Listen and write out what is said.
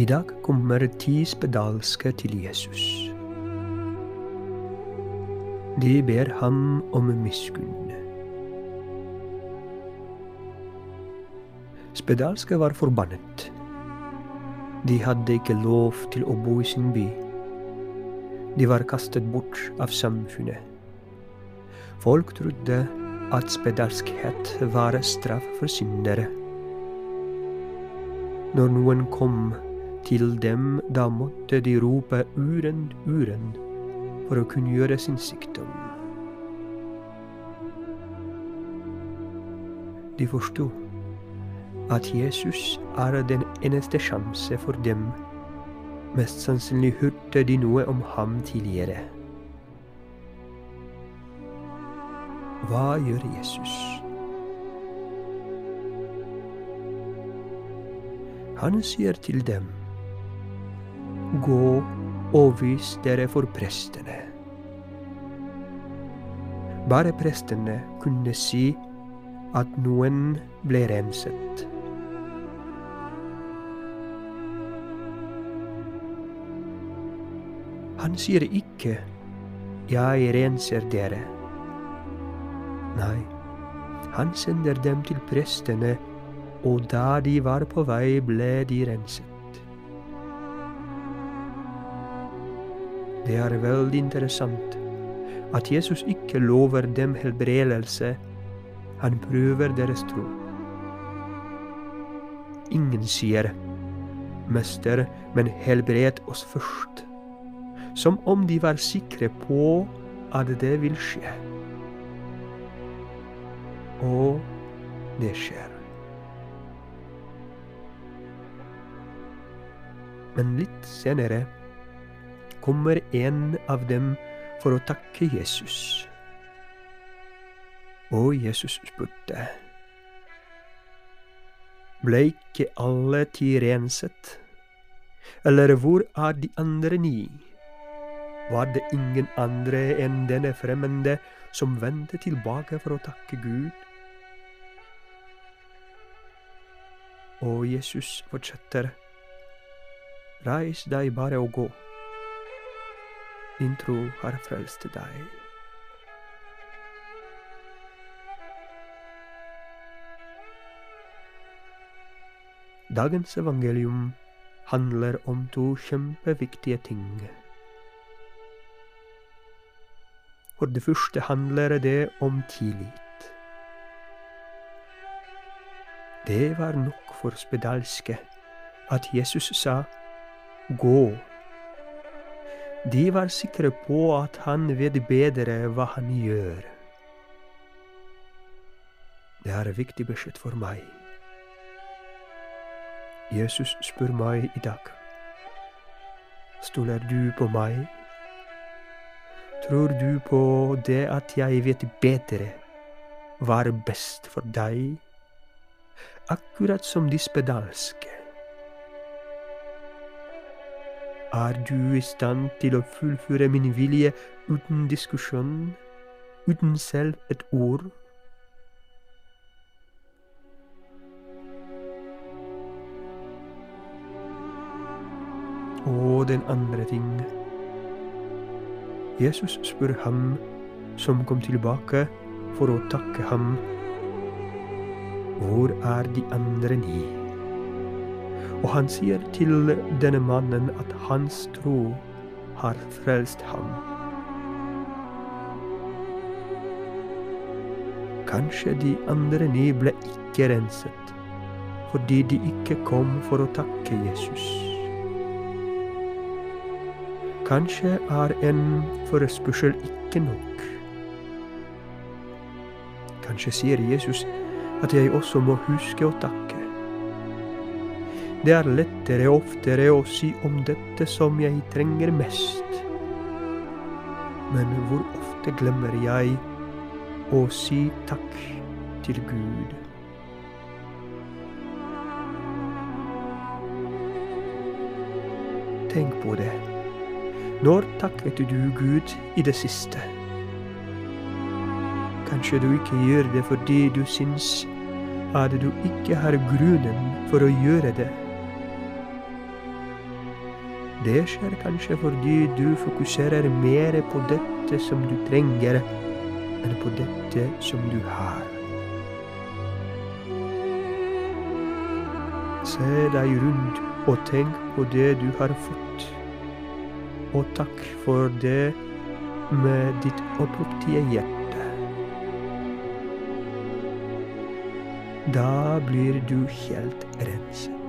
I dag kommer ti spedalske til Jesus. De ber ham om miskunn. Spedalske var forbannet. De hadde ikke lov til å bo i sin by. De var kastet bort av samfunnet. Folk trodde at spedalskhet var straff for syndere. Når noen kom til dem, da måtte de rope uren, uren for å kunngjøre sin sykdom. De forsto at Jesus er den eneste sjanse for dem. Mest sannsynlig hørte de noe om ham tidligere. Hva gjør Jesus? Han sier til dem, Gå og vis dere for prestene. Bare prestene kunne si at noen ble renset. Han sier ikke 'jeg renser dere'. Nei, han sender dem til prestene, og da de var på vei, ble de renset. Det er veldig interessant at Jesus ikke lover dem helbredelse, han prøver deres tro. Ingen sier 'Mester, men helbred oss først', som om de var sikre på at det vil skje. Og det skjer. Men litt senere kommer en av dem for å takke Jesus. Og Jesus spurte, ble ikke alle ti renset? Eller hvor er de andre ni? Var det ingen andre enn denne fremmede som vendte tilbake for å takke Gud? Og Jesus fortsetter, reis deg bare og gå. Din tro har frelst deg. Dagens evangelium handler om to kjempeviktige ting. For det første handler det om tillit. Det var nok for spedalske at Jesus sa gå. De var sikre på at han vet bedre hva han gjør. Det er viktig beskjed for meg. Jesus spør meg i dag. Stoler du på meg? Tror du på det at jeg vet bedre hva er best for deg? Akkurat som de spedalske. Er du i stand til å fullføre min vilje uten diskusjon, uten selv et ord? Og den andre ting Jesus spør ham som kom tilbake for å takke ham, hvor er de andre ni? Og han sier til denne mannen at hans tro har frelst ham. Kanskje de andre ni ble ikke renset fordi de ikke kom for å takke Jesus. Kanskje er en forespørsel ikke nok. Kanskje sier Jesus at jeg også må huske å takke. Det er lettere og oftere å si om dette som jeg trenger mest. Men hvor ofte glemmer jeg å si takk til Gud? Tenk på det. Når takket du Gud i det siste? Kanskje du ikke gjør det fordi du syns at du ikke har grunnen for å gjøre det. Det skjer kanskje fordi du fokuserer mer på dette som du trenger, enn på dette som du har. Se deg rundt og tenk på det du har fått, og takk for det med ditt oppriktige hjerte. Da blir du helt renset.